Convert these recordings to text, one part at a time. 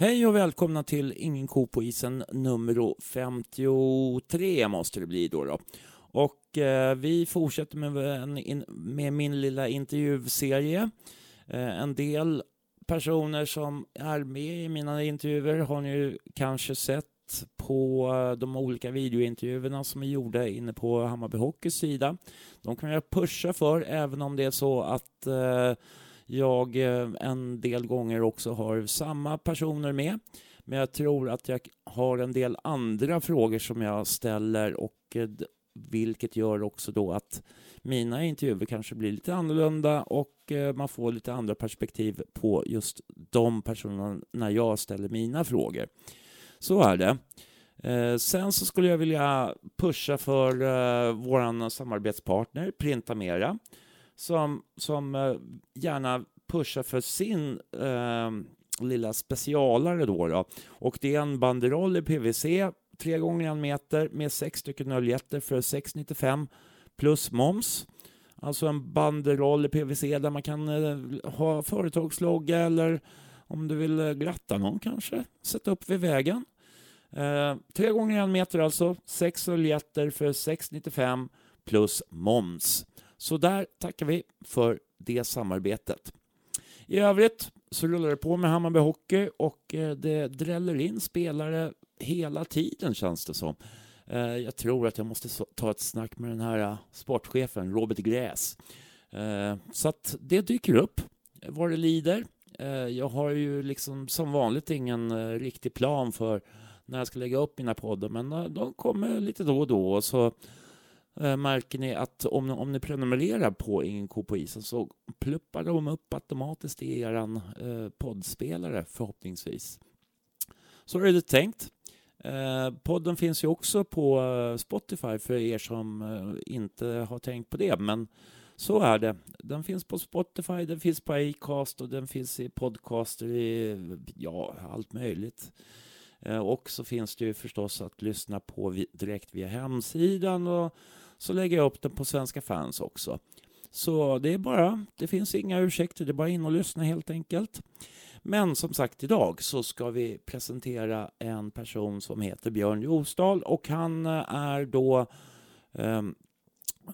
Hej och välkomna till Ingen ko på isen nummer 53 måste det bli då. då. Och eh, vi fortsätter med, en, in, med min lilla intervjuserie. Eh, en del personer som är med i mina intervjuer har ni ju kanske sett på eh, de olika videointervjuerna som är gjorda inne på Hammarby Hockeys sida. De kan jag pusha för även om det är så att eh, jag eh, en del gånger också har samma personer med. Men jag tror att jag har en del andra frågor som jag ställer och eh, vilket gör också då att mina intervjuer kanske blir lite annorlunda och eh, man får lite andra perspektiv på just de personerna när jag ställer mina frågor. Så är det. Eh, sen så skulle jag vilja pusha för eh, vår samarbetspartner Printamera som, som gärna pushar för sin eh, lilla specialare då, då. Och det är en banderoll i PVC, tre gånger en meter med sex stycken öljetter för 695 plus moms. Alltså en banderoll i PVC där man kan eh, ha företagslogga eller om du vill eh, gratta någon kanske, sätta upp vid vägen. Eh, tre gånger en meter alltså, sex öljetter för 695 plus moms. Så där tackar vi för det samarbetet. I övrigt så rullar det på med Hammarby Hockey och eh, det dräller in spelare hela tiden känns det som. Eh, jag tror att jag måste ta ett snack med den här eh, sportchefen Robert Gräs. Eh, så att det dyker upp vad det lider. Jag har ju liksom som vanligt ingen riktig plan för när jag ska lägga upp mina poddar men de kommer lite då och då och så märker ni att om, om ni prenumererar på Ingen ko på isen så pluppar de upp automatiskt i er poddspelare förhoppningsvis. Så är det tänkt. Eh, podden finns ju också på eh, Spotify för er som eh, inte har tänkt på det, men så är det. Den finns på Spotify, den finns på Acast och den finns i podcaster i ja, allt möjligt. Eh, och så finns det ju förstås att lyssna på vi, direkt via hemsidan och så lägger jag upp den på Svenska fans också. Så det är bara, det finns inga ursäkter, det är bara in och lyssna helt enkelt. Men som sagt, idag så ska vi presentera en person som heter Björn Jostal och han är då ehm,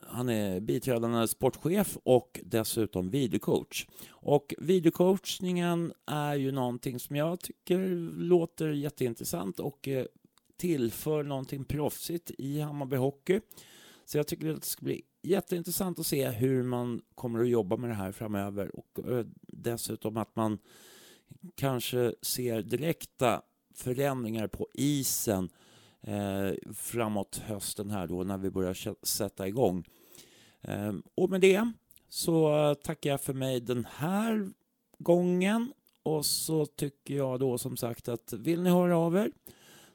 han är biträdande sportchef och dessutom videocoach. Och videocoachningen är ju någonting som jag tycker låter jätteintressant och eh, tillför någonting proffsigt i Hammarby Hockey. Så jag tycker att det ska bli jätteintressant att se hur man kommer att jobba med det här framöver och eh, dessutom att man kanske ser direkta förändringar på isen eh, framåt hösten här då när vi börjar sätta igång. Eh, och med det så tackar jag för mig den här gången och så tycker jag då som sagt att vill ni höra av er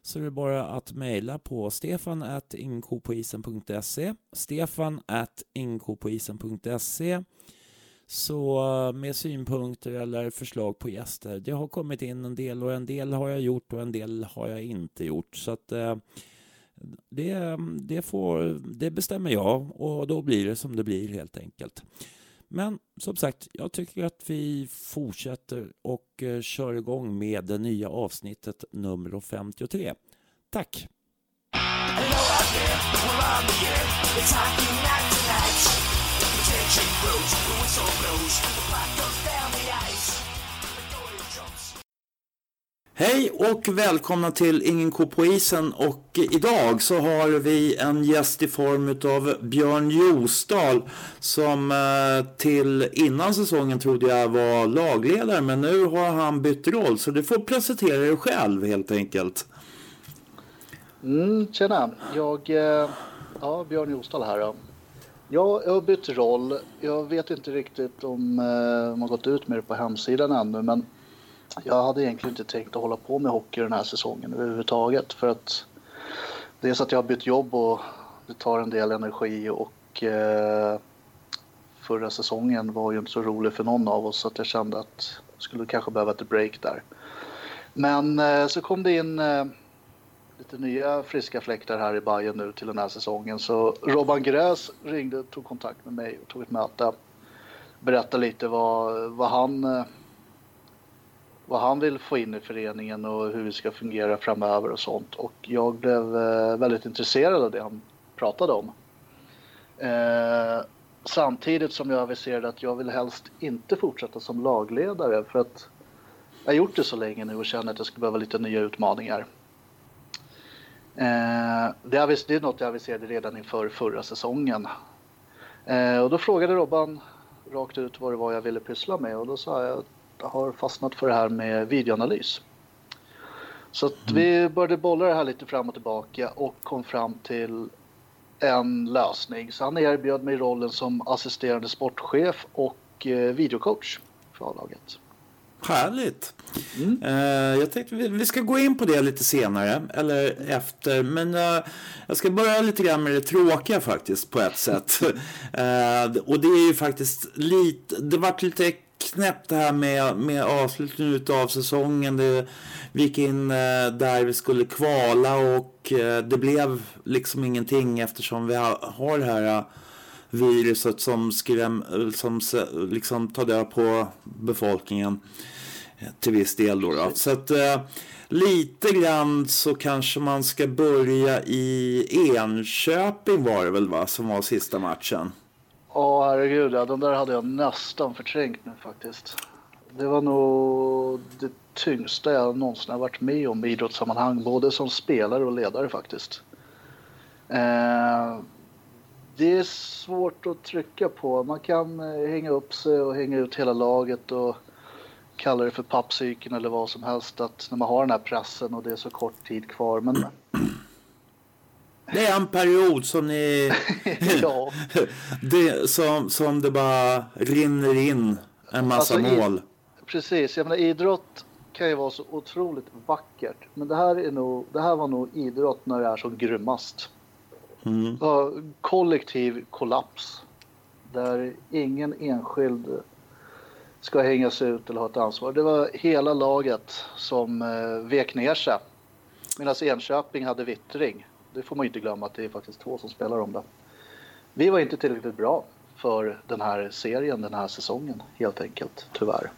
så är det bara att mejla på stefan at inkopoisen.se stefan at inkopoisen.se så eh, med synpunkter eller förslag på gäster. Det har kommit in en del och en del har jag gjort och en del har jag inte gjort. Så att eh, det, det, får, det bestämmer jag och då blir det som det blir helt enkelt. Men som sagt, jag tycker att vi fortsätter och eh, kör igång med det nya avsnittet nummer 53. Tack! Hello Hej och välkomna till Ingen ko på isen och idag så har vi en gäst i form av Björn Jostal som eh, till innan säsongen trodde jag var lagledare men nu har han bytt roll så du får presentera dig själv helt enkelt. Mm, tjena, jag, eh, ja, Björn Jostal här Ja. Ja, jag har bytt roll. Jag vet inte riktigt om eh, de har gått ut med det på hemsidan ännu, men jag hade egentligen inte tänkt att hålla på med hockey den här säsongen överhuvudtaget. För att dels att jag har bytt jobb och det tar en del energi och eh, förra säsongen var ju inte så rolig för någon av oss så att jag kände att jag skulle kanske behöva ett break där. Men eh, så kom det in eh, lite nya friska fläktar här i Bayern nu till den här säsongen. Så Robban Gräs ringde och tog kontakt med mig och tog ett möte. Berättade lite vad, vad, han, eh, vad han vill få in i föreningen och hur vi ska fungera framöver och sånt. Och jag blev eh, väldigt intresserad av det han pratade om. Eh, samtidigt som jag aviserade att jag vill helst inte fortsätta som lagledare för att jag har gjort det så länge nu och känner att jag skulle behöva lite nya utmaningar. Eh, det, är, det är något jag aviserade redan inför förra säsongen. Eh, och då frågade Robban rakt ut vad det var jag ville pyssla med och då sa jag att jag har fastnat för det här med videoanalys. Så att vi började bolla det här lite fram och tillbaka och kom fram till en lösning. Så han erbjöd mig rollen som assisterande sportchef och eh, videocoach för A-laget. Härligt. Mm. Uh, jag tänkte vi, vi ska gå in på det lite senare, eller efter. Men uh, jag ska börja lite grann med det tråkiga faktiskt, på ett sätt. uh, och det är ju faktiskt lite, det vart lite knäppt det här med, med avslutningen av säsongen. Det, vi gick in eh, där vi skulle kvala och eh, det blev liksom ingenting eftersom vi har, har det här eh, viruset som, skräm, som liksom tar död på befolkningen till viss del. Då, då. Så att eh, lite grann så kanske man ska börja i Enköping var det väl va, som var sista matchen? Ja, herregud, ja, de där hade jag nästan förträngt nu faktiskt. Det var nog det tyngsta jag någonsin har varit med om i idrottssammanhang, både som spelare och ledare faktiskt. Eh, det är svårt att trycka på. Man kan eh, hänga upp sig och hänga ut hela laget och kalla det för pappcykeln eller vad som helst. Att när man har den här pressen och det är så kort tid kvar. Men... Det är en period som ni... ja. det, som, som det bara rinner in en massa alltså, mål. I, precis. Jag menar, idrott kan ju vara så otroligt vackert. Men det här, är nog, det här var nog idrott när det är som grymmast. Mm. Kollektiv kollaps. Där ingen enskild ska hängas ut eller ha ett ansvar. Det var hela laget som eh, vek ner sig. Medan Enköping hade vittring. Det får man inte glömma att det är faktiskt två som spelar om det. Vi var inte tillräckligt bra för den här serien, den här säsongen helt enkelt, tyvärr.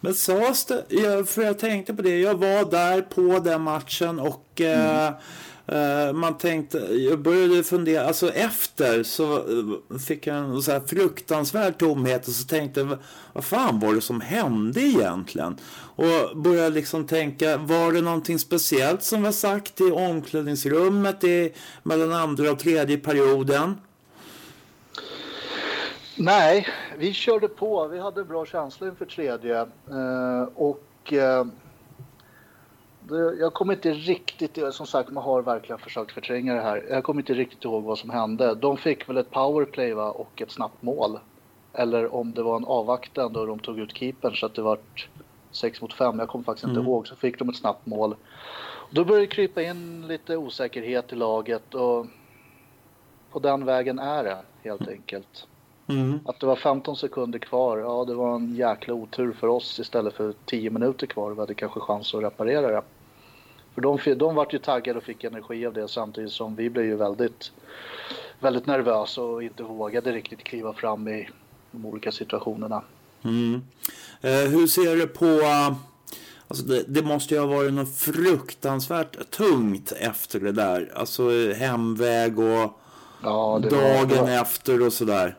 Men sades det, för jag tänkte på det, jag var där på den matchen och eh, mm. Uh, Eh, man tänkte, jag började fundera, alltså efter så eh, fick jag en så här fruktansvärd tomhet och så tänkte jag, vad fan var det som hände egentligen? Och började liksom tänka, var det någonting speciellt som var sagt i omklädningsrummet i, mellan andra och tredje perioden? Nej, vi körde på. Vi hade bra känsla inför tredje. Eh, och eh, jag kommer inte riktigt, som sagt man har verkligen försökt förtränga det här. Jag kommer inte riktigt ihåg vad som hände. De fick väl ett powerplay va, och ett snabbt mål. Eller om det var en avvaktande och de tog ut keepern så att det var 6 mot 5. Jag kommer faktiskt inte mm. ihåg. Så fick de ett snabbt mål. Då började det krypa in lite osäkerhet i laget och på den vägen är det helt enkelt. Mm. Att det var 15 sekunder kvar, ja det var en jäkla otur för oss istället för 10 minuter kvar. Vi hade kanske chans att reparera det. För de, de vart ju taggade och fick energi av det samtidigt som vi blev ju väldigt, väldigt nervösa och inte vågade riktigt kliva fram i de olika situationerna. Mm. Eh, hur ser du på Alltså det, det, måste ju ha varit något fruktansvärt tungt efter det där. Alltså hemväg och ja, dagen var, efter och sådär.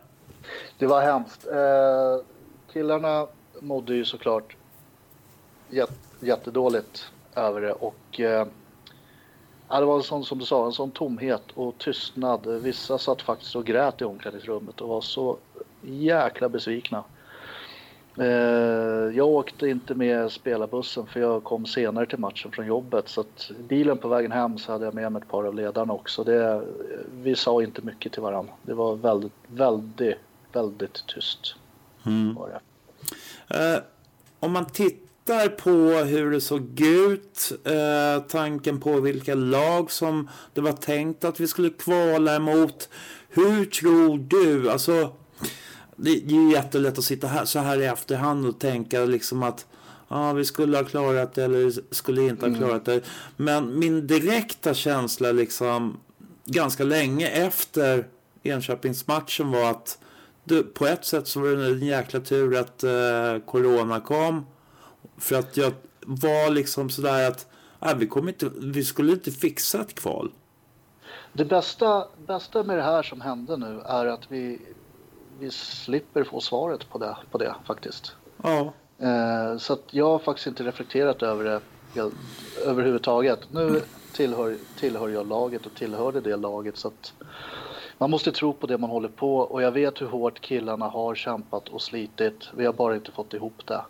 Det var hemskt. Eh, killarna mådde ju såklart jät, jättedåligt över det och eh, det var en sån som du sa, en sån tomhet och tystnad. Vissa satt faktiskt och grät i omklädningsrummet och var så jäkla besvikna. Eh, jag åkte inte med spelarbussen för jag kom senare till matchen från jobbet så att bilen på vägen hem så hade jag med mig ett par av ledarna också. Det, vi sa inte mycket till varandra. Det var väldigt, väldigt, väldigt tyst. Mm. Var det. Eh, om man tittar tittar på hur det såg ut, eh, tanken på vilka lag som det var tänkt att vi skulle kvala emot. Hur tror du, alltså det är ju jättelätt att sitta här, så här i efterhand och tänka liksom att ja, vi skulle ha klarat det eller skulle inte ha klarat det. Men min direkta känsla liksom ganska länge efter Enköpingsmatchen var att det, på ett sätt så var det en jäkla tur att eh, Corona kom. För att jag var liksom sådär att nej, vi, kommer inte, vi skulle inte fixa ett kval. Det bästa, bästa med det här som hände nu är att vi, vi slipper få svaret på det, på det faktiskt. Ja. Eh, så att jag har faktiskt inte reflekterat över det helt, överhuvudtaget. Nu tillhör, tillhör jag laget och tillhörde det laget så att man måste tro på det man håller på och jag vet hur hårt killarna har kämpat och slitit. Vi har bara inte fått ihop det.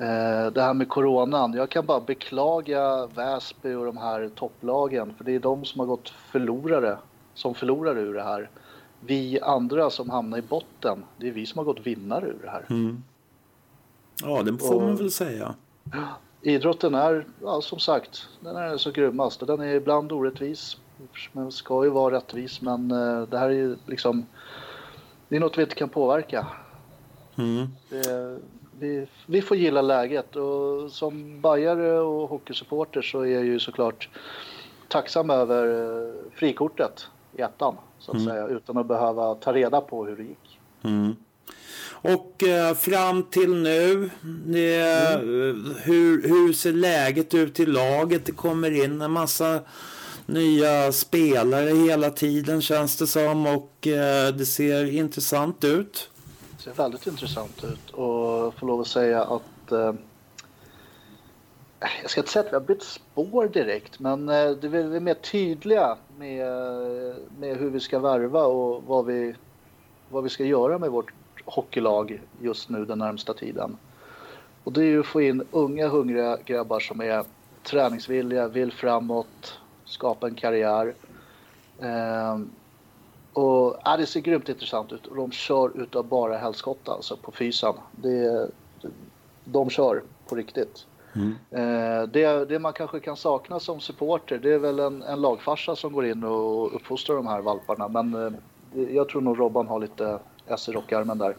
Eh, det här med coronan, jag kan bara beklaga Väsby och de här topplagen för det är de som har gått förlorare, som förlorare ur det här. Vi andra som hamnar i botten, det är vi som har gått vinnare ur det här. Mm. Ja, det får man väl säga. Idrotten är, ja, som sagt, den är så grymmast. Den är ibland orättvis, men ska ju vara rättvis. Men eh, det här är ju liksom, det är något vi inte kan påverka. Mm. Det, vi, vi får gilla läget och som bajare och hockeysupporter så är jag ju såklart tacksam över eh, frikortet i ettan så att säga utan att behöva ta reda på hur det gick. Mm. Och eh, fram till nu, eh, hur, hur ser läget ut i laget? Det kommer in en massa nya spelare hela tiden känns det som och eh, det ser intressant ut. Det ser väldigt intressant ut och får lov att säga att eh, jag ska inte säga att vi har bytt spår direkt men eh, det är mer tydliga med, med hur vi ska värva och vad vi, vad vi ska göra med vårt hockeylag just nu den närmsta tiden. Och det är ju att få in unga hungriga grabbar som är träningsvilliga, vill framåt, skapa en karriär. Eh, och ja, det ser grymt intressant ut och de kör utav bara helskotta alltså på fysan. Det, de kör på riktigt. Eh, det, det man kanske kan sakna som supporter det är väl en, en lagfarsa som går in och uppfostrar de här valparna. Men eh, jag tror nog Robban har lite S i rockärmen där.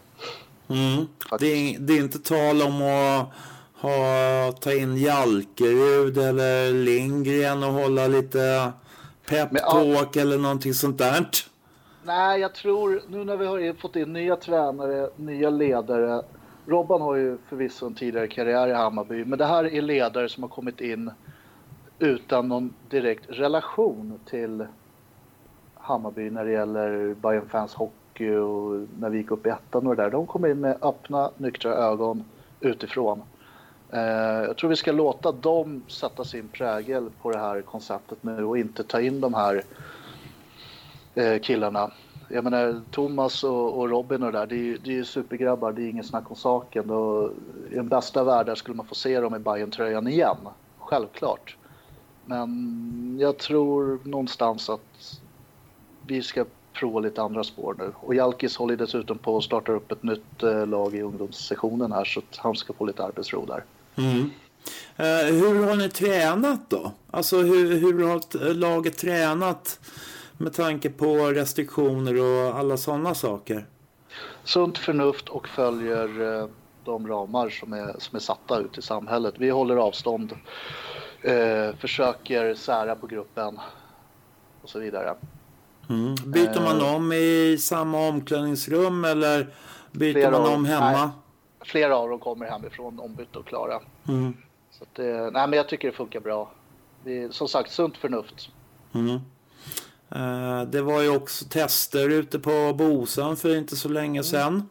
Mm. Det, är, det är inte tal om att ha, ta in Jalkerud eller Lindgren och hålla lite peptalk eller någonting sånt där. Nej, jag tror nu när vi har fått in nya tränare, nya ledare. Robban har ju förvisso en tidigare karriär i Hammarby, men det här är ledare som har kommit in utan någon direkt relation till Hammarby när det gäller Bayern Fans Hockey och när vi gick upp i ettan och det där. De kom in med öppna, nyktra ögon utifrån. Eh, jag tror vi ska låta dem sätta sin prägel på det här konceptet nu och inte ta in de här Eh, killarna. Jag menar Thomas och, och Robin och det där, det är ju det är ju supergrabbar, det är ingen snack om saken. Och I den bästa världen skulle man få se dem i bayern tröjan igen, självklart. Men jag tror någonstans att vi ska prova lite andra spår nu. Och Jalkis håller dessutom på att starta upp ett nytt eh, lag i ungdomssessionen här så att han ska få lite arbetsro där. Mm. Eh, hur har ni tränat då? Alltså hur, hur har laget tränat med tanke på restriktioner och alla sådana saker? sunt förnuft och följer eh, de ramar som är, som är satta ut i samhället. Vi håller avstånd, eh, försöker sära på gruppen och så vidare. Mm. Byter man Eh. om i samma omklädningsrum eller byter man om hemma? nej. Flera av dem kommer hemifrån ombytta och klara. Mm. Så att, det- nej, men jag tycker det funkar bra. Vi, som sagt, sunt förnuft. Mm. Eh, det var ju också tester ute på Bosön för inte så länge sedan.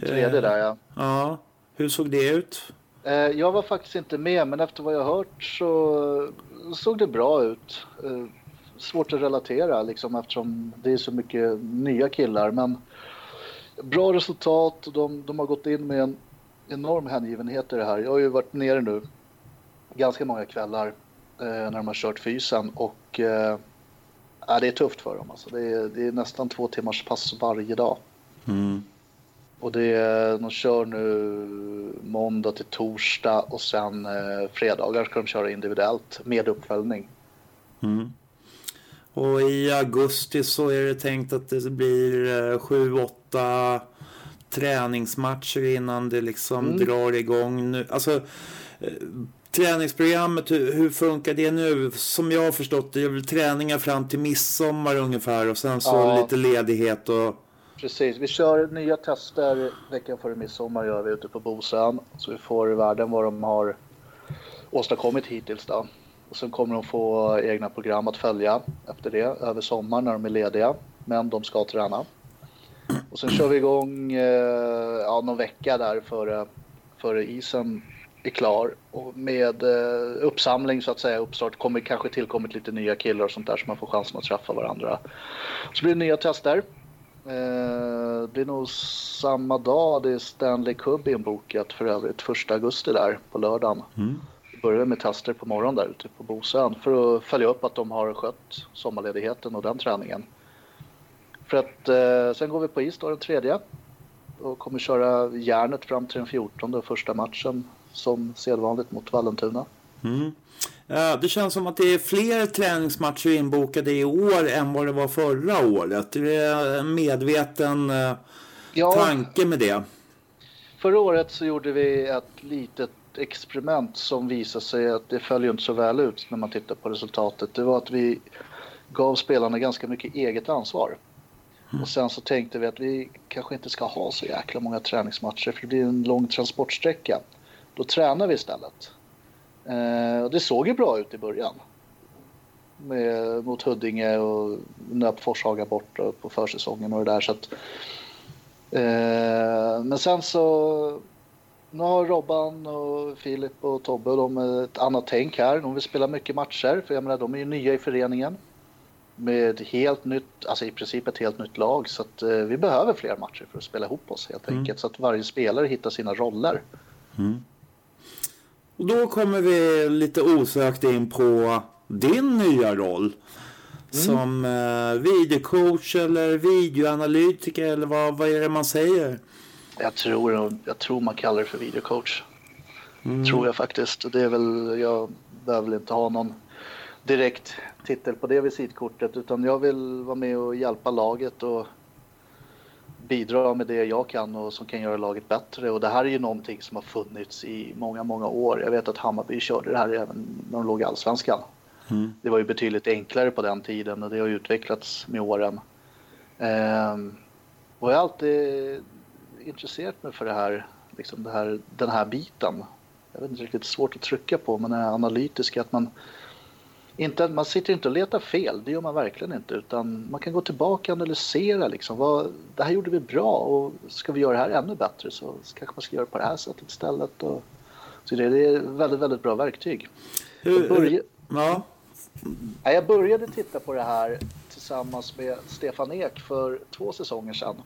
Tredje där ja. Ja, hur såg det ut? Eh, Jag var faktiskt inte med, men efter vad jag hört så såg det bra ut. Eh, Svårt att relatera liksom, eftersom det är så mycket nya killar. Men bra resultat och de, de har gått in med en enorm hängivenhet i det här. Jag har ju varit nere nu ganska många kvällar eh, när de har kört fysen och eh, ja, det är tufft för dem. Alltså. Det, är, det är nästan två timmars pass varje dag. Mm. Och det är, de kör nu måndag till torsdag och sen eh, fredagar ska de köra individuellt med uppföljning. Mm. Och i augusti så är det tänkt att det blir sju, åtta träningsmatcher innan det liksom mm. drar igång. Nu. Alltså, träningsprogrammet, hur, hur, funkar det nu? Som jag har förstått det är väl träningar fram till midsommar ungefär och sen så ja. lite ledighet och... Precis, vi kör nya tester veckan före midsommar gör vi ute på Bosön. Så vi får världen vad de har åstadkommit hittills då. Och sen kommer de få egna program att följa efter det över sommaren när de är lediga. Men de ska träna. Och sen kör vi igång eh, ja, någon vecka där före, före isen är klar och med eh, uppsamling så att säga, uppstart, kommer kanske tillkommit lite nya killar och sånt där så man får chansen att träffa varandra. Så blir det nya tester. Eh, det är nog samma dag det är Stanley Cup inbokat för övrigt, första augusti där på lördagen. Mm. Börjar med tester på morgonen där ute på Bosön för att följa upp att de har skött sommarledigheten och den träningen. För att eh, sen går vi på is då den tredje och kommer köra järnet fram till den 14 första matchen som sedvanligt mot Vallentuna. Mm. Det känns som att det är fler träningsmatcher inbokade i år än vad det var förra året. Det är en medveten eh, ja, tanke med det. Förra året så gjorde vi ett litet experiment som visade sig att det följer inte så väl ut när man tittar på resultatet. Det var att vi gav spelarna ganska mycket eget ansvar. Mm. Och sen så tänkte vi att vi kanske inte ska ha så jäkla många träningsmatcher för det blir en lång transportsträcka. Då tränar vi istället. Eh, och det såg ju bra ut i början. Med, mot Huddinge och nöp Forshaga bort på försäsongen och det där. Så att, eh, men sen så nu har Robban och Filip och Tobbe de ett annat tänk här. De vill spela mycket matcher för jag menar de är ju nya i föreningen. Med helt nytt, alltså i princip ett helt nytt lag så att eh, vi behöver fler matcher för att spela ihop oss helt mm. enkelt. Så att varje spelare hittar sina roller. Mm. Och då kommer vi lite osökt in på din nya roll. Mm. Som eh, videocoach eller videoanalytiker eller vad, vad är det man säger? Jag tror, jag tror man kallar det för videocoach. Mm. Tror jag faktiskt. Det är väl, jag behöver väl inte ha någon direkt titel på det visitkortet utan jag vill vara med och hjälpa laget och bidra med det jag kan och som kan göra laget bättre. Och det här är ju någonting som har funnits i många, många år. Jag vet att Hammarby körde det här även när de låg i Allsvenskan. Mm. Det var ju betydligt enklare på den tiden och det har utvecklats med åren. Ehm, och jag har alltid intresserat mig för det här, liksom det här, den här biten. Jag vet inte riktigt, svårt att trycka på, men det här analytiska, att man inte, man sitter inte och letar fel, det gör man verkligen inte. Utan man kan gå tillbaka och analysera. Liksom, vad, det här gjorde vi bra och ska vi göra det här ännu bättre så kanske man ska göra på det här sättet istället. Och, så det, det är väldigt, väldigt bra verktyg. Hur, jag, började, ja. jag började titta på det här tillsammans med Stefan Ek för två säsonger sedan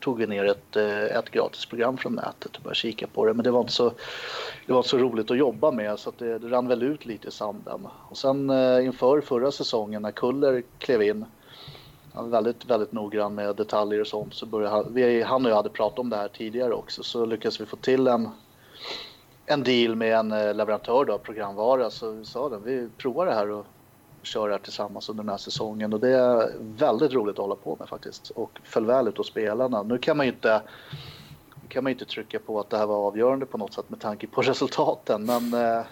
tog vi ner ett, eh, ett gratisprogram från nätet och började kika på det. Men det var inte så, det var inte så roligt att jobba med så att det, det rann väl ut lite i sanden. Och sen eh, inför förra säsongen när Kuller klev in, han var väldigt, väldigt noggrann med detaljer och sånt, så började vi, han och jag hade pratat om det här tidigare också, så lyckades vi få till en en deal med en eh, leverantör av programvara så vi sa den vi provar det här och köra här tillsammans under den här säsongen och det är väldigt roligt att hålla på med faktiskt och föll väl ut hos spelarna. Nu kan man ju inte kan man inte trycka på att det här var avgörande på något sätt med tanke på resultaten men eh,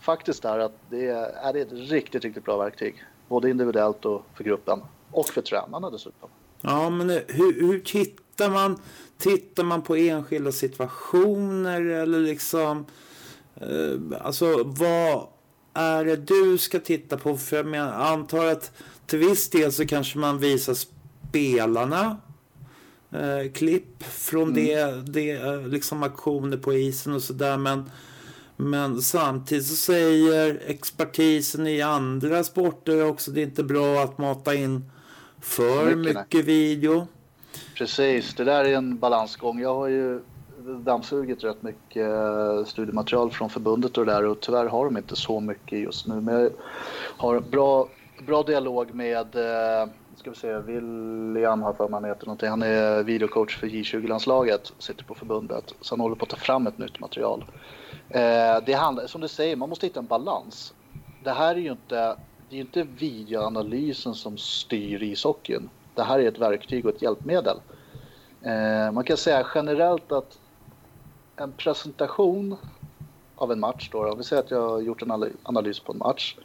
faktiskt är att det är, är det ett riktigt, riktigt bra verktyg. Både individuellt och för gruppen och för tränarna dessutom. Ja, men eh, hur, hur tittar man? Tittar man på enskilda situationer eller liksom eh, alltså vad är det du ska titta på? För jag antar att till viss del så kanske man visar spelarna eh, klipp från mm. det, det eh, liksom aktioner på isen och sådär. Men, men samtidigt så säger expertisen i andra sporter också det är inte bra att mata in för mycket, mycket video. Precis, det där är en balansgång. Jag har ju dammsugit rätt mycket eh, studiematerial från förbundet och det där och tyvärr har de inte så mycket just nu. Men jag har bra, bra dialog med eh, ska vi se, William har för mig han heter någonting. Han är videocoach för J20-landslaget, sitter på förbundet. Så han håller på att ta fram ett nytt material. Eh, det handlar, som du säger, man måste hitta en balans. Det här är ju inte det är inte videoanalysen som styr ishockeyn. Det här är ett verktyg och ett hjälpmedel. Man kan säga generellt att en presentation av en match då, om vi säger att jag har gjort en analys på en match.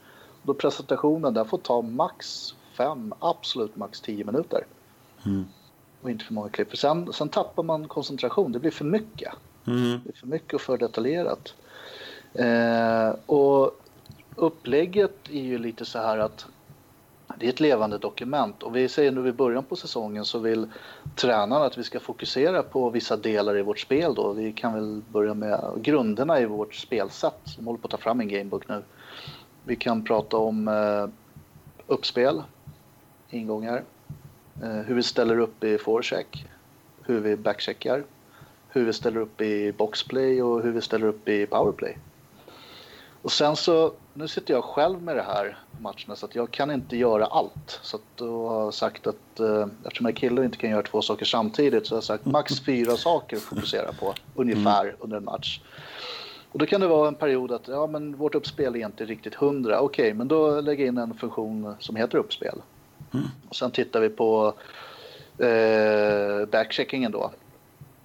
Då presentationen den får ta max fem, absolut max tio minuter. Mm. Och inte för många klipp. För sen, sen tappar man koncentration, det blir för mycket. Mm. Det är för mycket och för detaljerat. Eh, och upplägget är ju lite så här att det är ett levande dokument och vi säger nu i början på säsongen så vill tränaren att vi ska fokusera på vissa delar i vårt spel då. Vi kan väl börja med grunderna i vårt spelsätt. De håller på att ta fram en gamebook nu. Vi kan prata om eh, uppspel, ingångar, eh, hur vi ställer upp i forecheck, hur vi backcheckar, hur vi ställer upp i boxplay och hur vi ställer upp i powerplay. Och sen så, nu sitter jag själv med det här matcherna så att jag kan inte göra allt. Så att då har jag sagt att eh, eftersom jag är kille och inte kan göra två saker samtidigt så har jag sagt max fyra saker att fokusera på ungefär mm. under en match. Och då kan det vara en period att ja, men vårt uppspel är inte riktigt hundra. Okej, okay, men då lägger jag in en funktion som heter uppspel. Mm. Och sen tittar vi på eh, backcheckingen då.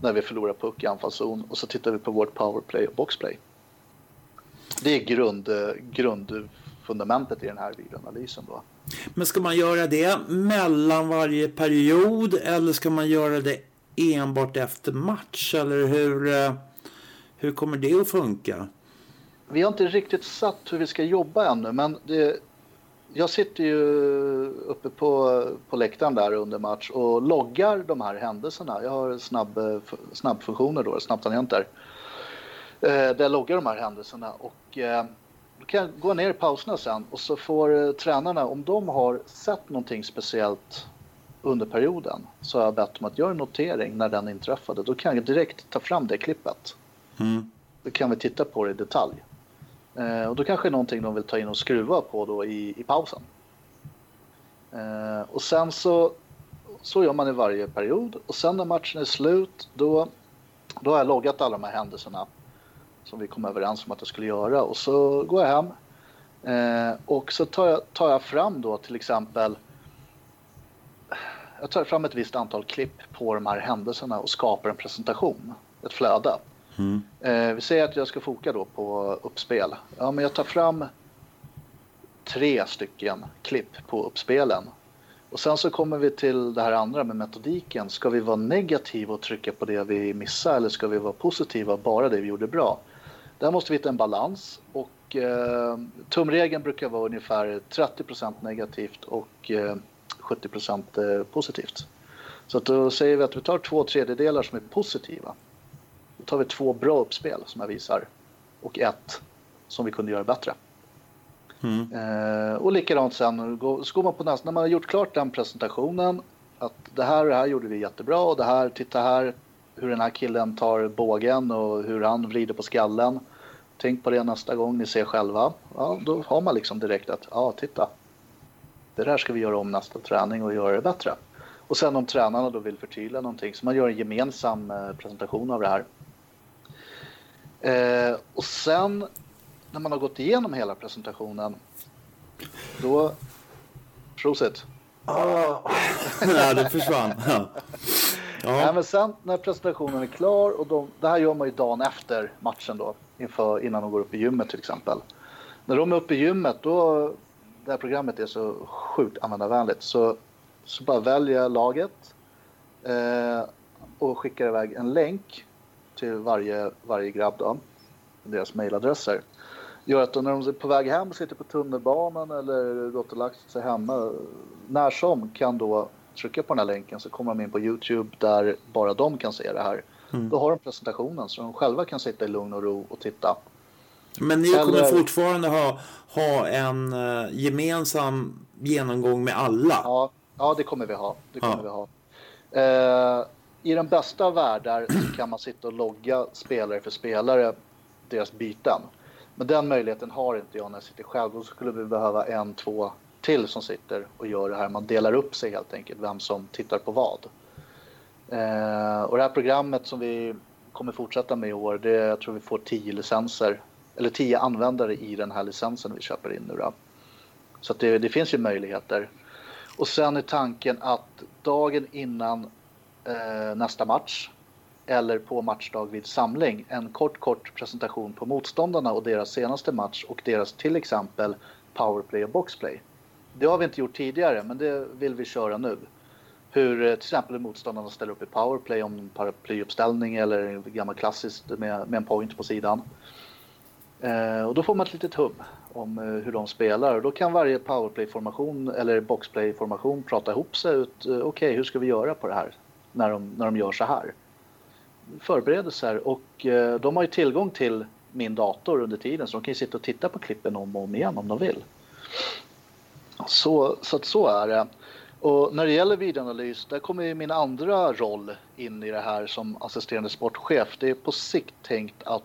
När vi förlorar puck i anfallszon. Och så tittar vi på vårt powerplay och boxplay. Det är grund, grundfundamentet i den här videoanalysen. Då. Men ska man göra det mellan varje period eller ska man göra det enbart efter match? Eller hur, eh, hur kommer det att funka? Vi har inte riktigt satt hur vi ska jobba ännu, men det, jag sitter ju uppe på, på läktaren där under match och loggar de här händelserna. Jag har snabb, snabbfunktioner då, snabbtangenter. Eh, där jag loggar de här händelserna och eh, då kan jag gå ner i pauserna sen och så får eh, tränarna, om de har sett någonting speciellt under perioden så har jag bett dem att göra en notering när den inträffade. Då kan jag direkt ta fram det klippet. Mm. Då kan vi titta på det i detalj. Eh, och då kanske är någonting de vill ta in och skruva på då i, i pausen. Eh, och sen så, så gör man i varje period och sen när matchen är slut då, då har jag loggat alla de här händelserna som vi kom överens om att jag skulle göra och så går jag hem eh, och så tar jag, tar jag fram då till exempel jag tar fram ett visst antal klipp på de här händelserna och skapar en presentation, ett flöde. Mm. Eh, vi säger att jag ska foka då på uppspel. Ja, men jag tar fram tre stycken klipp på uppspelen. Och sen så kommer vi till det här andra med metodiken. Ska vi vara negativa och trycka på det vi missar eller ska vi vara positiva bara det vi gjorde bra? Där måste vi hitta en balans och eh, tumregeln brukar vara ungefär 30% negativt och eh, 70 eh, positivt. Så att då säger vi att vi tar två tredjedelar som är positiva. Då tar vi två bra uppspel som jag visar och ett som vi kunde göra bättre. Mm. Eh, och likadant sen, så går man på nästa, när man har gjort klart den presentationen att det här och det här gjorde vi jättebra och det här, titta här, hur den här killen tar bågen och hur han vrider på skallen. Tänk på det nästa gång ni ser själva. Ja, då har man liksom direkt att, ja titta. Det där ska vi göra om nästa träning och göra det bättre. Och sen om tränarna då vill förtydliga någonting så man gör en gemensam eh, presentation av det här. Eh, och sen när man har gått igenom hela presentationen då... Prosit! Ah. ja, det försvann. Ja. Nej, men sen när presentationen är klar och de, det här gör man ju dagen efter matchen då inför, innan de går upp i gymmet till exempel. När de är uppe i gymmet då, det här programmet är så sjukt användarvänligt så, så bara väljer laget eh, och skickar iväg en länk till varje, varje grabb då, deras mailadresser. Gör att när de är på väg hem, sitter på tunnelbanan eller gått och lagt sig hemma, när som kan då trycka på den här länken så kommer de in på Youtube där bara de kan se det här. Mm. Då har de presentationen så de själva kan sitta i lugn och ro och titta. Men ni kommer Eller... fortfarande ha, ha en uh, gemensam genomgång med alla? Ja, ja det kommer vi ha. Det kommer ja. vi ha. Uh, I den bästa världar så kan man sitta och logga spelare för spelare, deras byten. Men den möjligheten har inte jag när jag sitter själv. Då skulle vi behöva en, två till som sitter och gör det här. Man delar upp sig helt enkelt, vem som tittar på vad. Eh, och det här programmet som vi kommer fortsätta med i år, det, jag tror vi får tio licenser, eller tio användare i den här licensen vi köper in nu då. Så att det, det finns ju möjligheter. Och sen är tanken att dagen innan eh, nästa match eller på matchdag vid samling en kort kort presentation på motståndarna och deras senaste match och deras till exempel powerplay och boxplay. Det har vi inte gjort tidigare men det vill vi köra nu. Hur eh, till exempel motståndarna ställer upp i powerplay om en paraplyuppställning eller gammal klassiskt med, med en point på sidan. Eh, och då får man ett litet hum om eh, hur de spelar och då kan varje powerplay-formation eller boxplay-formation prata ihop sig ut. Eh, Okej, okay, hur ska vi göra på det här när de, när de gör så här? Förberedelser och eh, de har ju tillgång till min dator under tiden så de kan ju sitta och titta på klippen om och om igen om de vill. Så, så att så är det. Och när det gäller videoanalys, där kommer ju min andra roll in i det här som assisterande sportchef. Det är på sikt tänkt att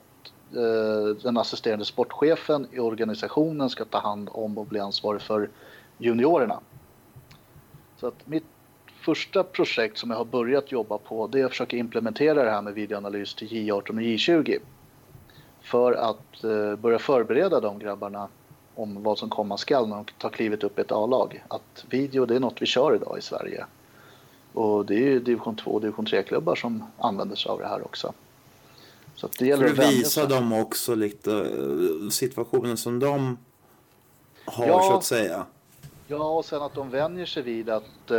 eh, den assisterande sportchefen i organisationen ska ta hand om och bli ansvarig för juniorerna. Så att mitt första projekt som jag har börjat jobba på det är att försöka implementera det här med videoanalys till J18 och J20. För att eh, börja förbereda de grabbarna om vad som komma skall när de tar klivet upp i ett A-lag. Att video det är något vi kör idag i Sverige. Och det är ju division 2 och division 3-klubbar som använder sig av det här också. Så det gäller För att visa dem också lite eh, situationen som de har ja, så att säga. Ja, och sen att de vänjer sig vid att, eh,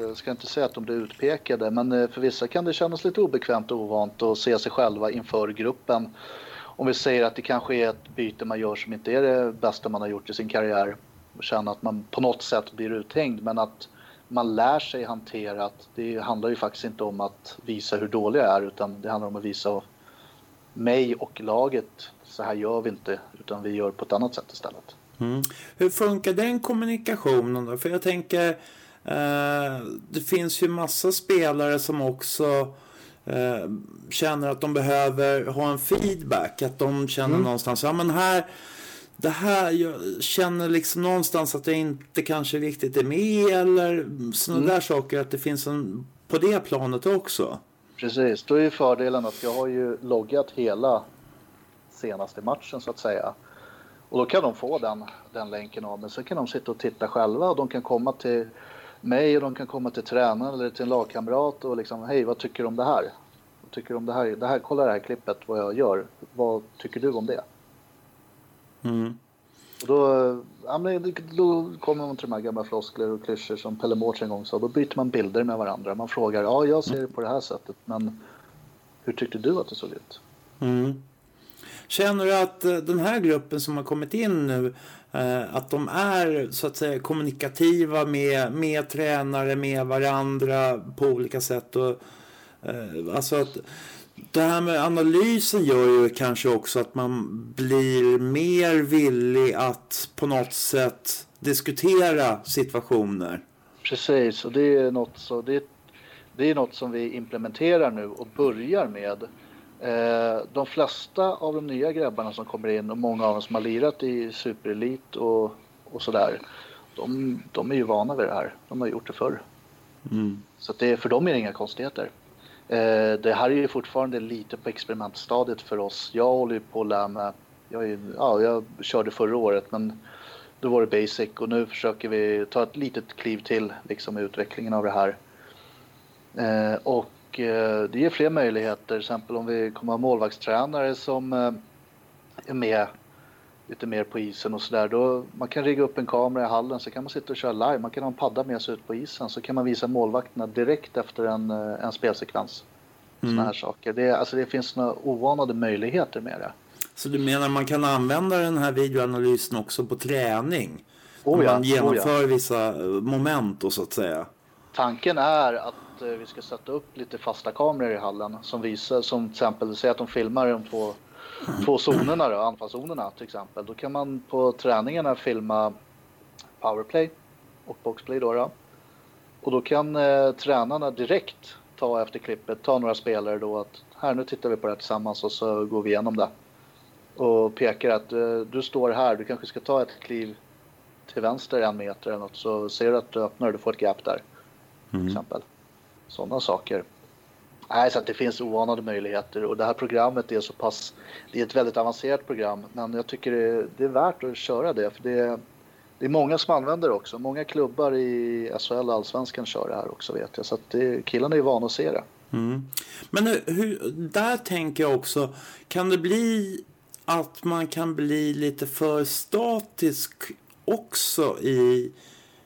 jag ska inte säga att de blir utpekade, men eh, för vissa kan det kännas lite obekvämt och ovant att se sig själva inför gruppen. Om vi säger att det kanske är ett byte man gör som inte är det bästa man har gjort i sin karriär och känna att man på något sätt blir uthängd, men att man lär sig hantera att det handlar ju faktiskt inte om att visa hur dålig jag är, utan det handlar om att visa mig och laget, så här gör vi inte, utan vi gör på ett annat sätt istället. Mm. Hur funkar den kommunikationen då? För jag tänker, eh, det finns ju massa spelare som också eh, känner att de behöver ha en feedback. Att de känner mm. någonstans, ja men här, det här, jag känner liksom någonstans att jag inte kanske riktigt är med eller sådana mm. där saker. Att det finns en, på det planet också. Precis, då är ju fördelen att jag har ju loggat hela senaste matchen så att säga. Och då kan de få den, den länken av mig. Så kan de sitta och titta själva och de kan komma till mig och de kan komma till tränaren eller till en lagkamrat och liksom hej vad tycker du om det här? Vad tycker du om det här? det här? Kolla det här klippet vad jag gör. Vad tycker du om det? Mm. Och då, ja, men då kommer man till de här gamla floskler och klyschor som Pelle Mårts en gång sa. Då byter man bilder med varandra. Man frågar, ja jag ser det på det här sättet men hur tyckte du att det såg ut? Mm. Känner du att eh, den här gruppen som har kommit in nu, Eh, att de är så att säga kommunikativa med, med tränare, med varandra på olika sätt? Och, eh, alltså att det här med analysen gör ju kanske också att man blir mer villig att på något sätt diskutera situationer. Precis, och det är något, så det, det är något som vi implementerar nu och börjar med. Eh, de flesta av de nya grabbarna som kommer in och många av dem som har lirat i superelit och, och sådär. De, de är ju vana vid det här. De har gjort det förr. Mm. Så det, för dem är det inga konstigheter. Eh, det här är ju fortfarande lite på experimentstadiet för oss. Jag håller ju på att lära mig. Jag, är, ja, jag körde förra året men då var det basic och nu försöker vi ta ett litet kliv till liksom, i utvecklingen av det här. Eh, och Eh, det ger fler möjligheter. Till exempel om vi kommer ha målvaktstränare som eh, är med lite mer på isen och sådär. Man kan rigga upp en kamera i hallen så kan man sitta och köra live. Man kan ha en padda med sig ut på isen så kan man visa målvakterna direkt efter en, eh, en spelsekvens. Mm. Sådana här saker. Det, alltså det finns några ovanade möjligheter med det. Så du menar man kan använda den här videoanalysen också på träning? Oh ja, man genomför oh ja. vissa moment och så att säga? Tanken är att Eh, vi ska sätta upp lite fasta kameror i hallen som visar, som till exempel, säg att de filmar de två, två zonerna då, anfallszonerna till exempel. Då kan man på träningarna filma powerplay och boxplay då. då. Och då kan eh, tränarna direkt ta efter klippet, ta några spelare då att här nu tittar vi på det här tillsammans och så går vi igenom det. Och pekar att eh, du står här, du kanske ska ta ett kliv till vänster en meter eller något så ser du att du öppnar och du får ett gap där. Mm. Till exempel sådana saker. Nej, så att det finns oanade möjligheter och det här programmet är så pass, det är ett väldigt avancerat program men jag tycker det är, det är värt att köra det för det, det är många som använder det också. Många klubbar i SHL och Allsvenskan kör det här också vet jag. Så att det, killarna är ju vana att se det. Mm. Men hur, där tänker jag också, kan det bli att man kan bli lite för statisk också i,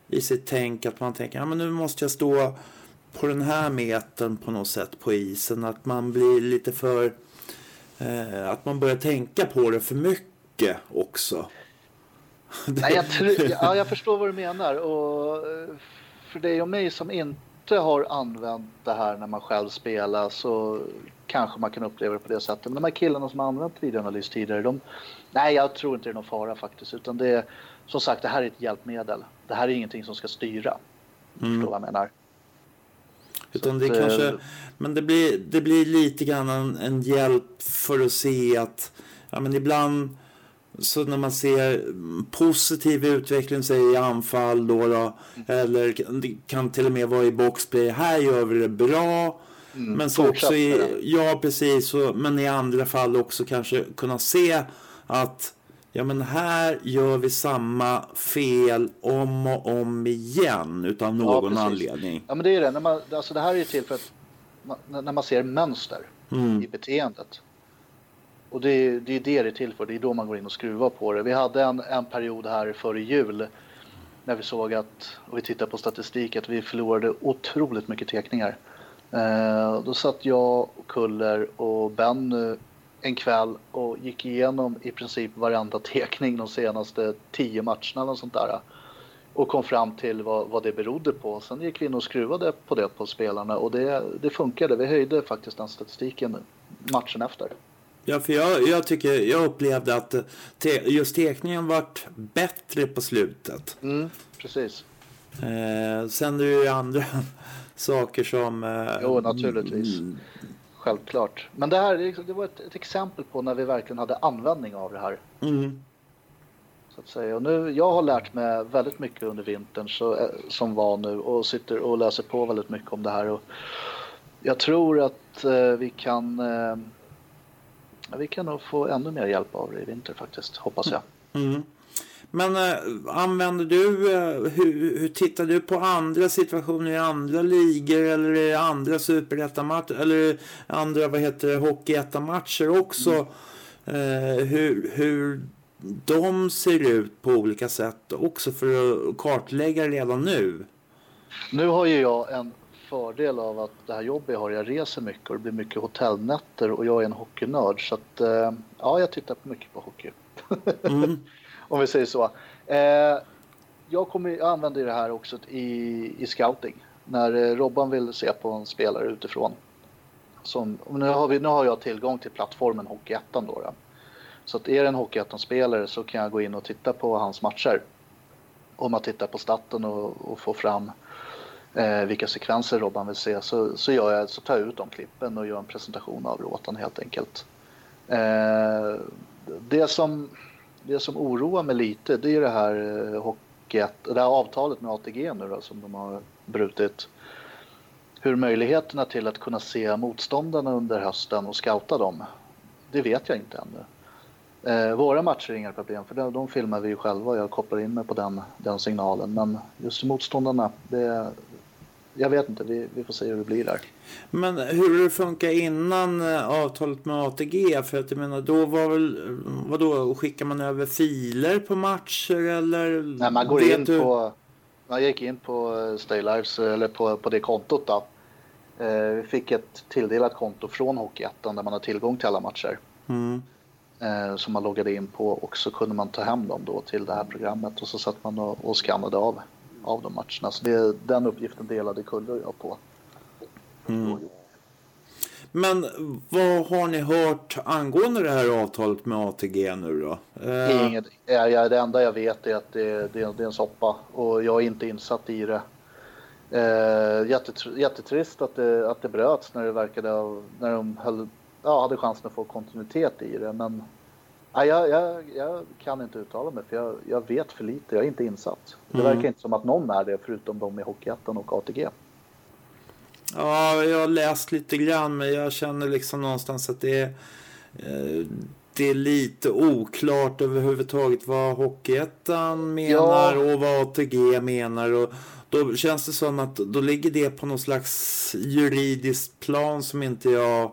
i sitt tänk? Att man tänker, ja men nu måste jag stå på den här metern på något sätt på isen. Att man blir lite för, eh, att man börjar tänka på det för mycket också. Nej, jag, tror, ja, jag förstår vad du menar. Och eh, för dig och mig som inte har använt det här när man själv spelar så kanske man kan uppleva det på det sättet. Men de här killarna som har använt videoanalys tidigare, de, nej, jag tror inte det är någon fara faktiskt. Utan det är, som sagt, det här är ett hjälpmedel. Det här är ingenting som ska styra. Mm. Förstår vad jag menar? Utan det att, kanske, eh, men det blir, det blir lite grann en, en hjälp för att se att ja, men ibland så när man ser positiv utveckling säg i anfall då, då eller det kan till och med vara i boxplay. Här gör vi det bra. Mm, men så också i, ja precis, så, men i andra fall också kanske kunna se att ja men här gör vi samma fel om och om igen utan någon ja, anledning. Ja men det är det, när man, alltså det här är ju till för att man, när man ser mönster mm. i beteendet. Och det är, det är det det är till för. Det är då man går in och skruvar på det. Vi hade en, en period här före jul när vi såg att, och vi tittade på statistik, att vi förlorade otroligt mycket tekningar. Eh, då satt jag, och Kuller och Ben eh, en kväll och gick igenom i princip varenda tekning de senaste tio matcherna och sånt där. Och kom fram till vad, vad det berodde på. Sen gick vi in och skruvade på det på spelarna och det, det funkade. Vi höjde faktiskt den statistiken matchen efter. Ja, för jag, jag tycker, jag upplevde att te, just teckningen vart bättre på slutet. Mm, precis. Eh, sen är det ju andra saker som... Eh, jo, naturligtvis. Mm, Självklart. Men det här det var ett, ett, exempel på när vi verkligen hade användning av det här. Mm. Så att säga. Och nu, jag har lärt mig väldigt mycket under vintern så, eh, som var nu och sitter och läser på väldigt mycket om det här. Och jag tror att eh, vi kan eh, vi kan nog få ännu mer hjälp av det i vinter faktiskt, hoppas jag. Mm. Men äh, använder du, äh, hur, hur tittar du på andra situationer i andra ligor eller i andra superettamatcher eller andra, vad heter det, hockeyettan-matcher också? Mm. Äh, hur, hur de ser ut på olika sätt också för att kartlägga redan nu? Nu har ju jag en fördel av att det här jobbet jag har, jag reser mycket och det blir mycket hotellnätter och jag är en hockeynörd så att eh, ja, jag tittar mycket på hockey. Mm. Om vi säger så. Eh, jag, kommer, jag använder det här också i, i scouting. När eh, Robban vill se på en spelare utifrån. Som, nu, har vi, nu har jag tillgång till plattformen Hockeyettan då, då. Så att är det en Hockeyettan-spelare så kan jag gå in och titta på hans matcher. Om man tittar på staten och, och får fram eh, vilka sekvenser Robban vill se så, så, gör jag, så tar jag ut de klippen och gör en presentation av låten helt enkelt. Eh, det, som, det som oroar mig lite det är det här eh, hockeyet, det här avtalet med ATG nu då, som de har brutit. Hur möjligheterna till att kunna se motståndarna under hösten och scouta dem, det vet jag inte ännu. Eh, våra matcher är inga problem för de, de filmar vi ju själva och jag kopplar in mig på den, den signalen. Men just motståndarna, det, jag vet inte, vi, vi får se hur det blir där. Men hur det funkar innan eh, avtalet med ATG? För att jag menar, då var väl, vadå, skickar man över filer på matcher eller? Nej, man går in du? på, man gick in på eh, Stay Lives, eller på, på det kontot då. Eh, vi fick ett tilldelat konto från Hockeyettan där man har tillgång till alla matcher. Mm. som man loggade in på och så kunde man ta hem dem då till det här programmet och så satt man och, och skannade av av de matcherna. Så det, den uppgiften delade Kulle och jag på. Mm. Men vad har ni hört angående det här avtalet med ATG nu då? Eh... Inget, ja, det enda jag vet är att det, det, det är en soppa och jag är inte insatt i det. Eh, jättetrist att det, att det bröts när det verkade, när de höll, ja, hade chansen att få kontinuitet i det. Men Ja, jag, jag, jag, kan inte uttala mig för jag, jag, vet för lite. Jag är inte insatt. Det mm. verkar inte som att någon är det förutom de i Hockeyettan och ATG. Ja, jag har läst lite grann men jag känner liksom någonstans att det är... Eh, det är lite oklart överhuvudtaget vad Hockeyettan menar ja. och vad ATG menar. Och då känns det som att då ligger det på någon slags juridiskt plan som inte jag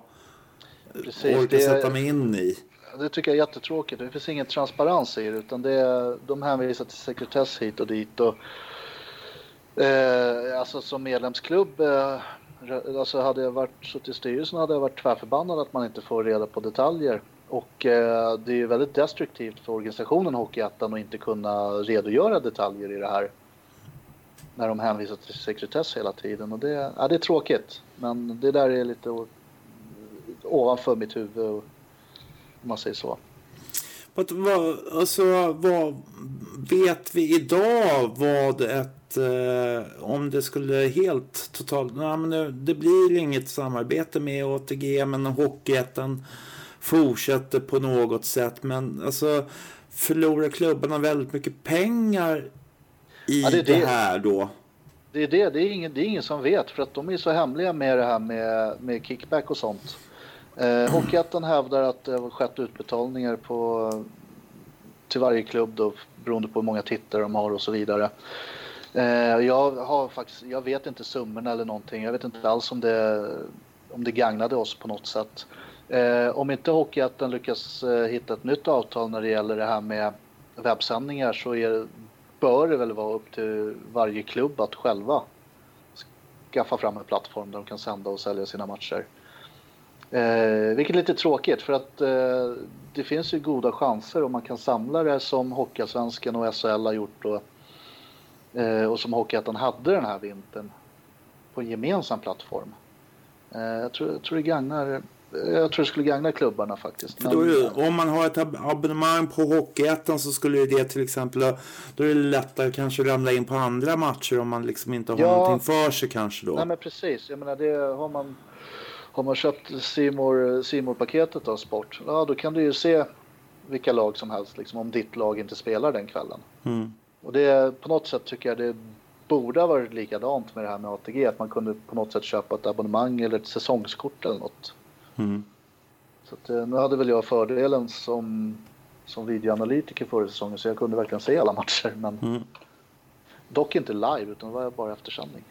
Precis, orkar det, sätta mig in i. Det tycker jag är jättetråkigt. Det finns ingen transparens i det utan det är, de hänvisar till sekretess hit och dit. Och, eh, alltså som medlemsklubb eh, Alltså hade jag varit suttit i styrelsen hade jag varit tvärförbannad att man inte får reda på detaljer. Och eh, det är ju väldigt destruktivt för organisationen Hockeyettan att inte kunna redogöra detaljer i det här. När de hänvisar till sekretess hela tiden och det, ja, det är tråkigt. Men det där är lite ovanför mitt huvud om man säger så. Vad, alltså, vad vet vi idag vad ett eh, om det skulle helt totalt, nej, men det, det blir inget samarbete med ATG men Hockeyettan fortsätter på något sätt. Men alltså förlorar klubbarna väldigt mycket pengar i ja, det, det, det, här då? Det är det, det är, ingen, det är ingen som vet för att de är så hemliga med det här med, med kickback och sånt. Eh, Hockeyettan hävdar att det har skett utbetalningar på, till varje klubb då, beroende på hur många tittare de har och så vidare. Eh, jag, har faktiskt, jag vet inte summorna eller någonting. Jag vet inte alls om det, om det gagnade oss på något sätt. Eh, om inte Hockeyettan lyckas eh, hitta ett nytt avtal när det gäller det här med webbsändningar så är, bör det väl vara upp till varje klubb att själva skaffa fram en plattform där de kan sända och sälja sina matcher. Eh, vilket är lite tråkigt för att eh, det finns ju goda chanser om man kan samla det som Hockeyallsvenskan och SHL har gjort och eh, och som Hockeyettan hade den här vintern på en gemensam plattform. Eh, jag, tror, jag tror det gagnar jag tror det skulle gagna klubbarna faktiskt. Då, om man har ett abonnemang på Hockeyettan så skulle det till exempel då är det lättare kanske att ramla in på andra matcher om man liksom inte har ja, någonting för sig kanske då. Nej men precis, jag menar det har man har man köpt Simor paketet av sport, ja då kan du ju se vilka lag som helst liksom, om ditt lag inte spelar den kvällen. Mm. Och det på något sätt tycker jag det borde ha varit likadant med det här med ATG, att man kunde på något sätt köpa ett abonnemang eller ett säsongskort eller något. Mm. Så att, eh, nu hade väl jag fördelen som, som videoanalytiker förra säsongen så jag kunde verkligen se alla matcher. Men mm. Dock inte live utan var bara eftersändning.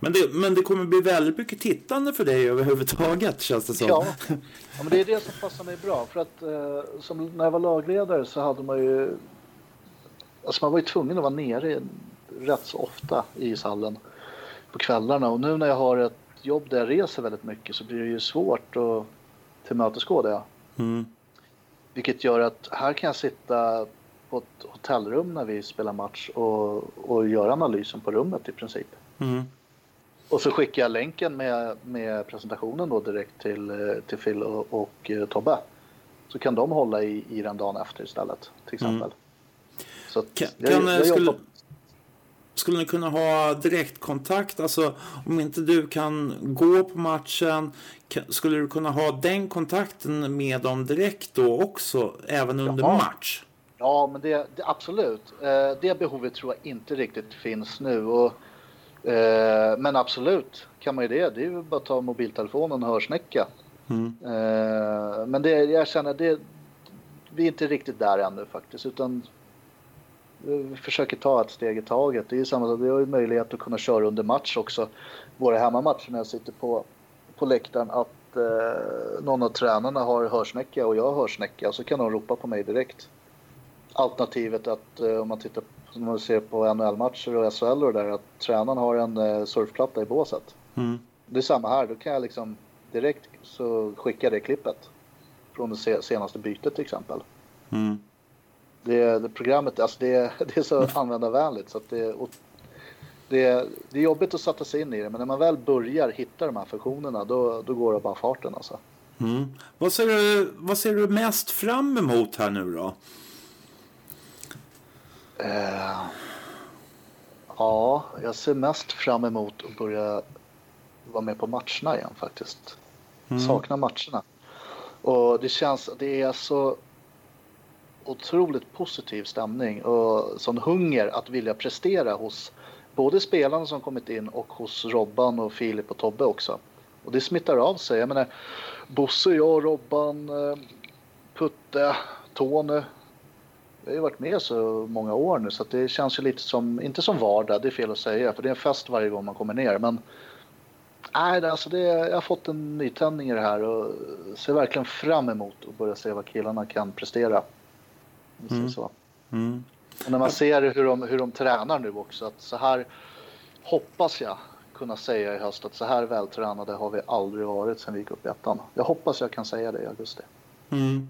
Men det, men det kommer bli väldigt mycket tittande för dig överhuvudtaget känns det som. Ja, ja men det är det som passar mig bra. För att eh, som när jag var lagledare så hade man ju... Alltså man var ju tvungen att vara nere rätt så ofta i ishallen på kvällarna. Och nu när jag har ett jobb där jag reser väldigt mycket så blir det ju svårt att tillmötesgå det. Mm. Vilket gör att här kan jag sitta på ett hotellrum när vi spelar match och, och göra analysen på rummet i princip. Mm. Och så skickar jag länken med, med presentationen då direkt till, till Phil och, och eh, Tobbe. Så kan de hålla i, i den dagen efter istället till exempel. Mm. Så kan, jag, kan, jag skulle, skulle ni kunna ha direktkontakt? Alltså om inte du kan gå på matchen, skulle du kunna ha den kontakten med dem direkt då också, även under Jaha. match? Ja, men det, det absolut. Eh, det behovet tror jag inte riktigt finns nu. Och, eh, men absolut kan man ju det. Det är ju bara att ta mobiltelefonen och hörsnäcka. Mm. Eh, men det, jag känner det, vi är inte riktigt där ännu faktiskt. Utan försöker ta ett steg i taget. Det är ju samma sak, vi har ju möjlighet att kunna köra under match också. Våra hemmamatcher när jag sitter på, på läktaren att eh, någon av tränarna har hörsnäcka och jag har hörsnäcka så kan de ropa på mig direkt. Alternativet att eh, om man tittar som man ser på NHL-matcher och SHL och där att tränaren har en eh, surfplatta i båset. Mm. Det är samma här, då kan jag liksom direkt så skicka det klippet från det senaste bytet till exempel. Mm det, det programmet, alltså det, det är så användarvänligt så att det, det, det är jobbigt att sätta sig in i det, men när man väl börjar hitta de här funktionerna då, då går det bara farten alltså. Mm. Vad, ser du, vad ser du mest fram emot här nu då? Uh, ja, jag ser mest fram emot att börja vara med på matcherna igen faktiskt. Mm. Saknar matcherna. Och det känns, det är så otroligt positiv stämning och sån hunger att vilja prestera hos både spelarna som kommit in och hos Robban och Filip och Tobbe också. Och det smittar av sig. Jag menar, Bosse, jag Robban eh, Putte, Tony. Jag har ju varit med så många år nu så att det känns ju lite som, inte som vardag, det är fel att säga för det är en fest varje gång man kommer ner. Men nej, alltså det, jag har fått en nytändning i det här och ser verkligen fram emot att börja se vad killarna kan prestera. Mm. Så. Mm. Och när man ser hur de, hur de tränar nu också, att så här hoppas jag kunna säga i höst att så här vältränade har vi aldrig varit sedan vi gick upp i ettan. Jag hoppas jag kan säga det i augusti. Mm.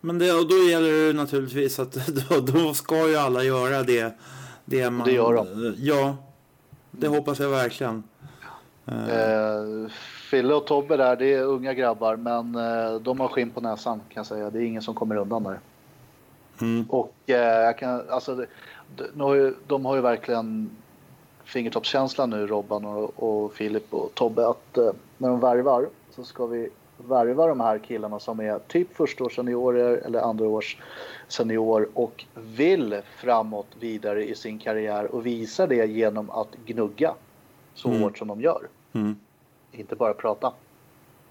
Men det, och då gäller det naturligtvis att då, då ska ju alla göra det. Det, man, Det gör de. Ja, det hoppas jag verkligen. Eh, Eh, Fille och Tobbe där, det är unga grabbar, men eh, de har skinn på näsan kan jag säga. Det är ingen som kommer undan där. Mm. Och eh, jag kan, alltså, de, de har ju, de har ju verkligen fingertoppskänsla nu, Robban och, och Filip och Tobbe, att eh, när de värvar så ska vi värva de här killarna som är typ förstaårsseniorer eller andraårs senior och vill framåt vidare i sin karriär och visa det genom att gnugga så Mm. hårt som de gör. Mm. Inte bara prata.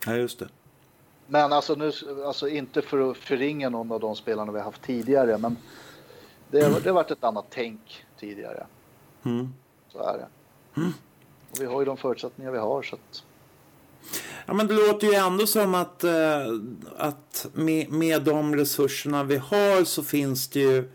Ja, just det. Men alltså, nu, alltså inte för att förringa någon av de spelarna vi har haft tidigare, men det, har- det har varit ett annat tänk tidigare. Mm. Så är det. Och vi har ju de förutsättningar vi har. Så att, Ja, men det låter ju ändå som att, eh, att med, med de resurserna vi har så finns det ju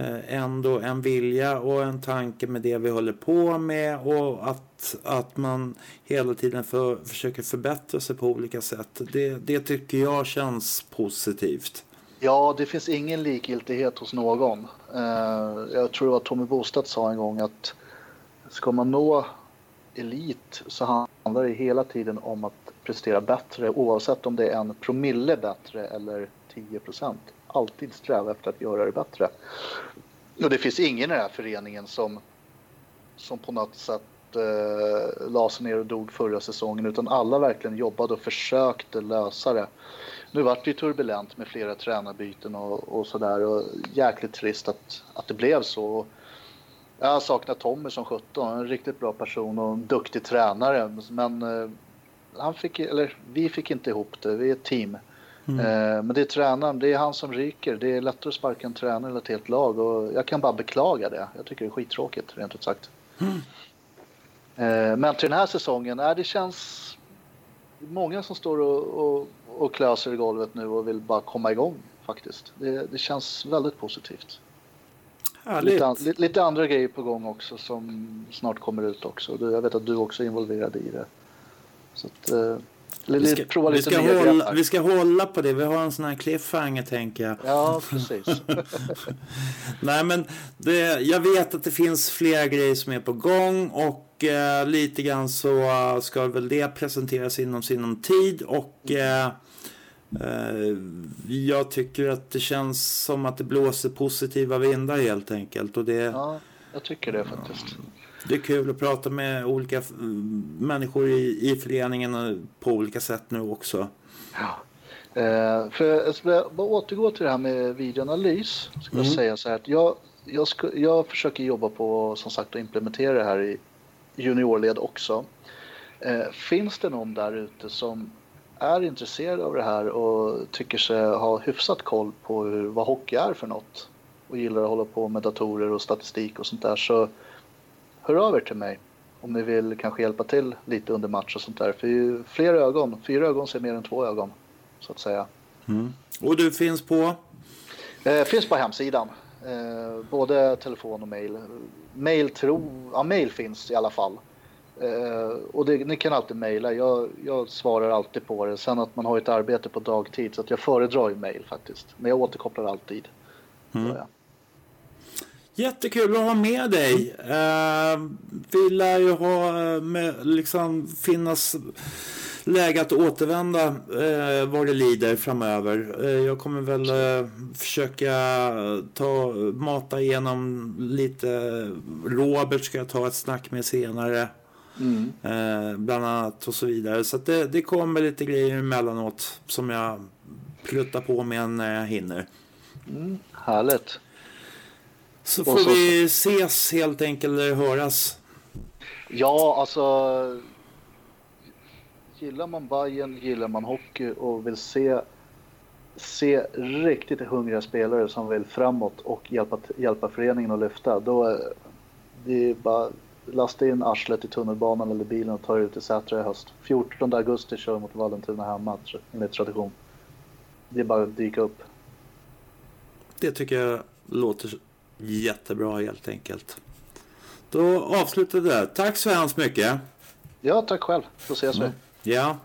Eh, ändå en vilja och en tanke med det vi håller på med och att, att man hela tiden för, försöker förbättra sig på olika sätt. Det, det tycker jag känns positivt. ja, det finns ingen likgiltighet hos någon. Eh, jag tror att Tommy Bostad sa en gång att ska man nå elit så handlar det hela tiden om att prestera bättre oavsett om det är en promille bättre eller 10 procent. Alltid sträva efter att göra det bättre. Och det finns ingen i den här föreningen som, som på något sätt eh, la sig ner och dog förra säsongen utan alla verkligen jobbade och försökte lösa det. Nu vart det ju turbulent med flera tränarbyten och, och sådär och jäkligt trist att, att det blev så. Jag har saknat Tommy som 17, en riktigt bra person och en duktig tränare. Men eh, han fick, eller, vi fick inte ihop det, vi är ett team. Eh, men det är tränaren, det är han som ryker. Det är lättare att sparka en tränare eller ett helt lag och jag kan bara beklaga det. Jag tycker det är skittråkigt rent ut sagt. Eh, men till den här säsongen, äh, det känns många som står och, och, och klöser i golvet nu och vill bara komma igång faktiskt. Det, det känns väldigt positivt. Lite, an, li- lite andra grejer på gång också som snart kommer ut också. Jag vet att du också är involverad i det. Så att, li, Vi ska, prova vi, ska hålla, vi ska hålla på det. Vi har en sån här cliffhanger tänker jag. Ja, precis. Nej, men det, jag vet att det finns flera grejer som är på gång och eh, lite grann så eh, ska väl det presenteras inom sinom tid och eh, eh, jag tycker att det känns som att det blåser positiva vindar helt enkelt och det, Ja, jag tycker det faktiskt. Det är kul att prata med olika människor i, i föreningen på olika sätt nu också. Ja. Eh, för jag ska bara återgå till det här med videoanalys. Ska jag Mm. säga så här att jag, jag, ska, jag försöker jobba på som sagt att implementera det här i juniorled också. Eh, finns det någon där ute som är intresserad av det här och tycker sig ha hyfsat koll på hur, vad hockey är för något och gillar att hålla på med datorer och statistik och sånt där så hör av er till mig om ni vill kanske hjälpa till lite under match och sånt där. För fler ögon, fyra ögon ser mer än två ögon så att säga. Och du finns på? Eh, finns på hemsidan. Eh, både telefon och mail. Mail, tro, ja, mail finns i alla fall. Eh, och det, ni kan alltid mejla. Jag, jag svarar alltid på det. Sen att man har ett arbete på dagtid så att jag föredrar ju mail faktiskt. Men jag återkopplar alltid. Så, ja. Jättekul att ha med dig. Eh, vi lär ju ha eh, med, liksom finnas läge att återvända eh, vad det lider framöver. Eh, jag kommer väl eh, försöka ta, mata igenom lite. Robert ska jag ta ett snack med senare. Mm. Eh, bland annat och så vidare. Så det, det kommer lite grejer emellanåt som jag pluttar på med när jag hinner. Mm, härligt. Så får så- vi ses helt enkelt eller höras. Ja, alltså. Gillar man Bayern, gillar man hockey och vill se se riktigt hungriga spelare som vill framåt och hjälpa, hjälpa föreningen att lyfta, då är det är bara lasta in arslet i tunnelbanan eller bilen och ta er ut till Sätra i höst. 14 augusti kör vi mot Vallentuna hemma enligt tradition. Det är bara att dyka upp. Det tycker jag låter jättebra helt enkelt. Då avslutar det där. Tack så hemskt mycket. Ja, tack själv. Då ses vi. Ja,